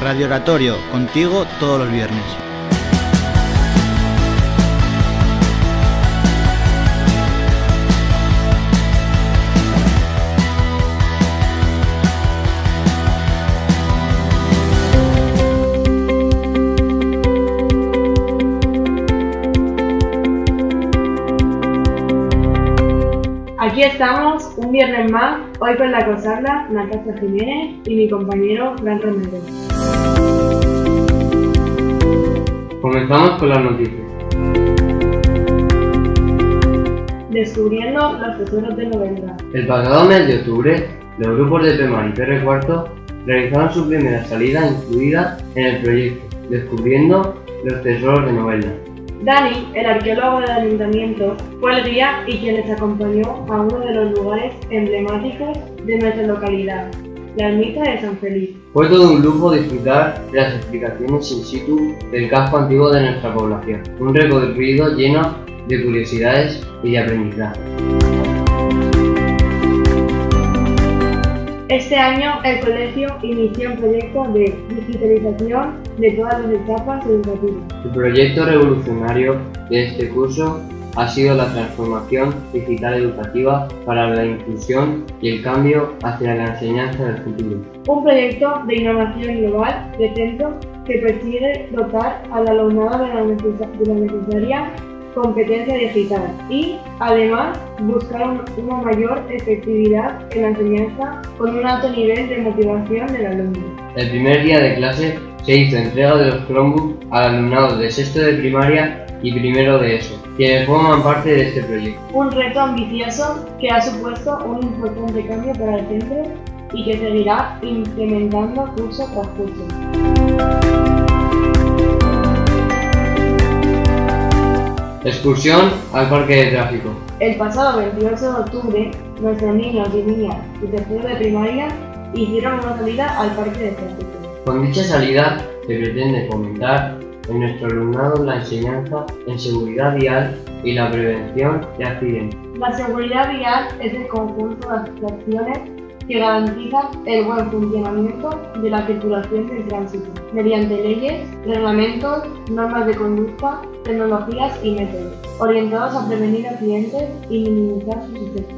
Radio Oratorio, contigo todos los viernes. Aquí estamos, un viernes más, hoy con la consagra Natasha Jiménez y mi compañero Fran Romero. Comenzamos con las noticias. Descubriendo los tesoros de novela. El pasado mes de octubre, los grupos de Pemar y PR Cuarto realizaron su primera salida incluida en el proyecto Descubriendo los tesoros de novela. Dani, el arqueólogo del ayuntamiento, fue el guía y quien les acompañó a uno de los lugares emblemáticos de nuestra localidad, la ermita de San Feliz. Fue todo un lujo disfrutar de las explicaciones in situ del casco antiguo de nuestra población. Un recorrido lleno de curiosidades y de aprendizaje. Este año el colegio inició un proyecto de digitalización de todas las etapas educativas. El proyecto revolucionario de este curso ha sido la transformación digital educativa para la inclusión y el cambio hacia la enseñanza del futuro. Un proyecto de innovación global de centro que persigue dotar al alumnado de la, de la necesaria competencia digital y, además, buscar un- una mayor efectividad en la enseñanza con un alto nivel de motivación del alumno. El primer día de clase se hizo entrega de los Chromebooks al alumnado de sexto de primaria y primero de ESO, quienes forman parte de este proyecto. Un reto ambicioso que ha supuesto un importante cambio para el centro y que seguirá implementando curso tras curso. Excursión al parque de tráfico. El pasado 28 de octubre, nuestros niños y niñas de tercero de primaria hicieron una salida al parque de tráfico. Con dicha salida se pretende fomentar en nuestro alumnado la enseñanza en seguridad vial y la prevención de accidentes. La seguridad vial es el conjunto de acciones que garantizan el buen funcionamiento de la circulación del tránsito, mediante leyes, reglamentos, normas de conducta, tecnologías y métodos, orientados a prevenir accidentes y minimizar sus efectos.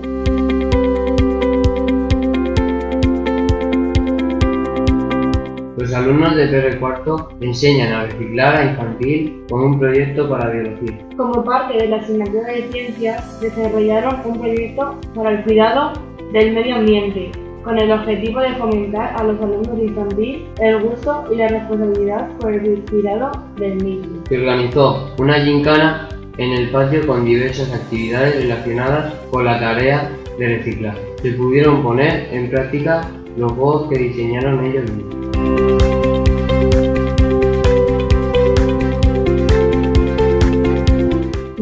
Los alumnos de PR Cuarto enseñan a reciclar a infantil con un proyecto para biología. Como parte de la asignatura de ciencias, desarrollaron un proyecto para el cuidado del medio ambiente, con el objetivo de fomentar a los alumnos de infantil el gusto y la responsabilidad por el cuidado del mismo. Se organizó una gincana en el patio con diversas actividades relacionadas con la tarea de reciclaje. Se pudieron poner en práctica los juegos que diseñaron ellos mismos.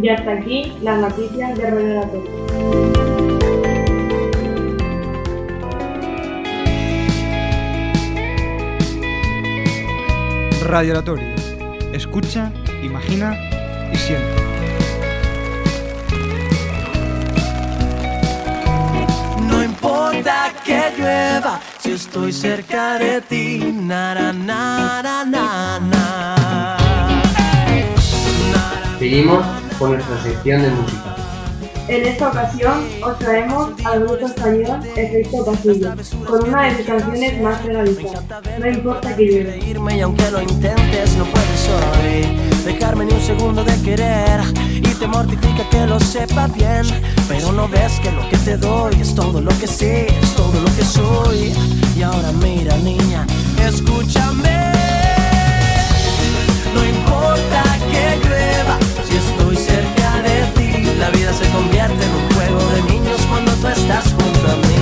Y hasta aquí las noticias de Relatorio. Radio Oratorio. Escucha, imagina y siente. No importa que llueva, si estoy cerca de ti, na, na. Seguimos con nuestra sección de música. En esta ocasión os traemos al grupo español Efecto Pasillo, con una de sus canciones más pegaditas, No importa que llueva. y aunque lo intentes no puedes hoy dejarme ni un segundo de querer. Y te mortifica que lo sepa bien pero no ves que lo que te doy es todo lo que sé es todo lo que soy. Y ahora mira niña escúchame. No importa que llueva la vida se convierte en un juego de niños cuando tú estás junto a mí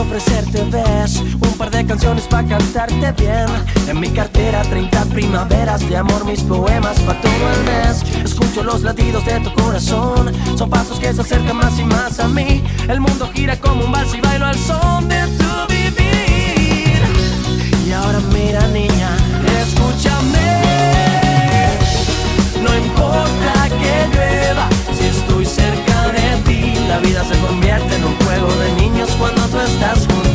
ofrecerte ves Un par de canciones para cantarte bien. En mi cartera 30 primaveras de amor Mis poemas para todo el mes. Escucho los latidos de tu corazón Son pasos que se acercan más y más a mí. El mundo gira como un vals y bailo al son de tu vivir. Y ahora mira niña, escúchame. No importa que llueva Si estoy cerca de ti, la vida se convierte cuando tú estás junto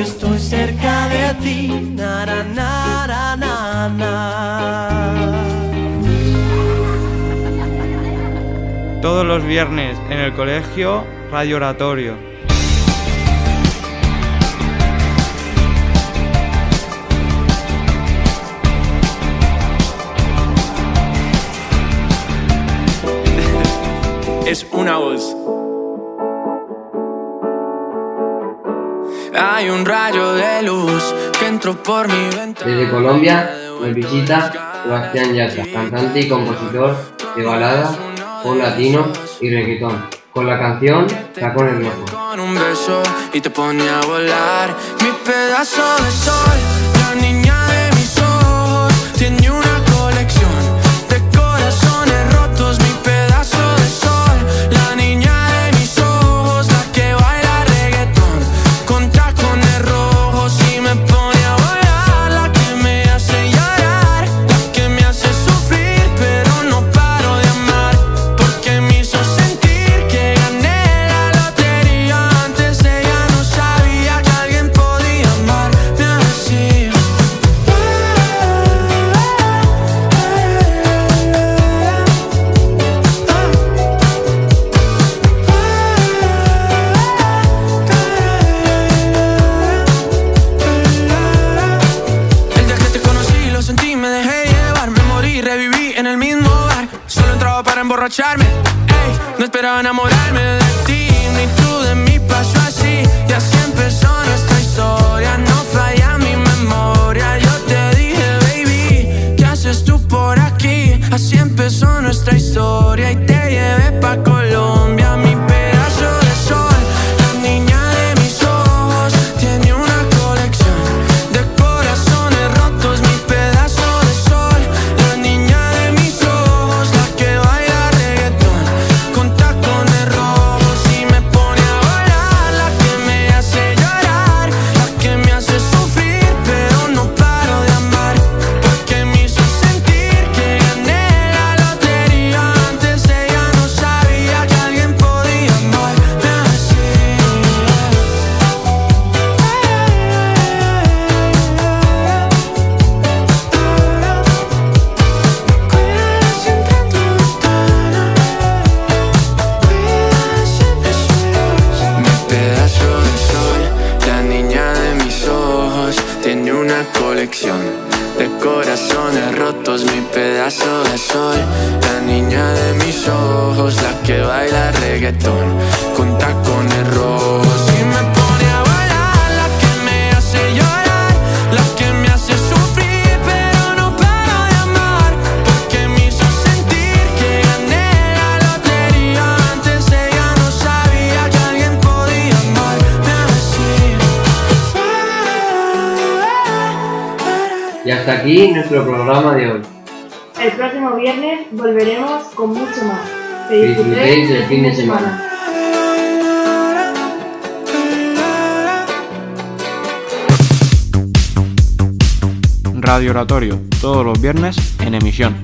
estoy cerca de ti. Na. Todos los viernes en el colegio, Radio Oratorio. es una voz. Desde Colombia nos visita Sebastián Yatra, cantante y compositor de baladas, pop latino y reggaetón. Con la canción Tacones Con un beso Ey, no esperaba enamorarme de ti. que baila reggaetón con tacones rojos y me pone a bailar la que me hace llorar, la que me hace sufrir, pero no paro de amar porque me hizo sentir que gané la lotería. Antes ella no sabía que alguien podía amarme así. Y hasta aquí nuestro programa de hoy. El próximo viernes volveremos con mucho más que disfrutéis del fin de semana. Radio Oratorio, todos los viernes en emisión.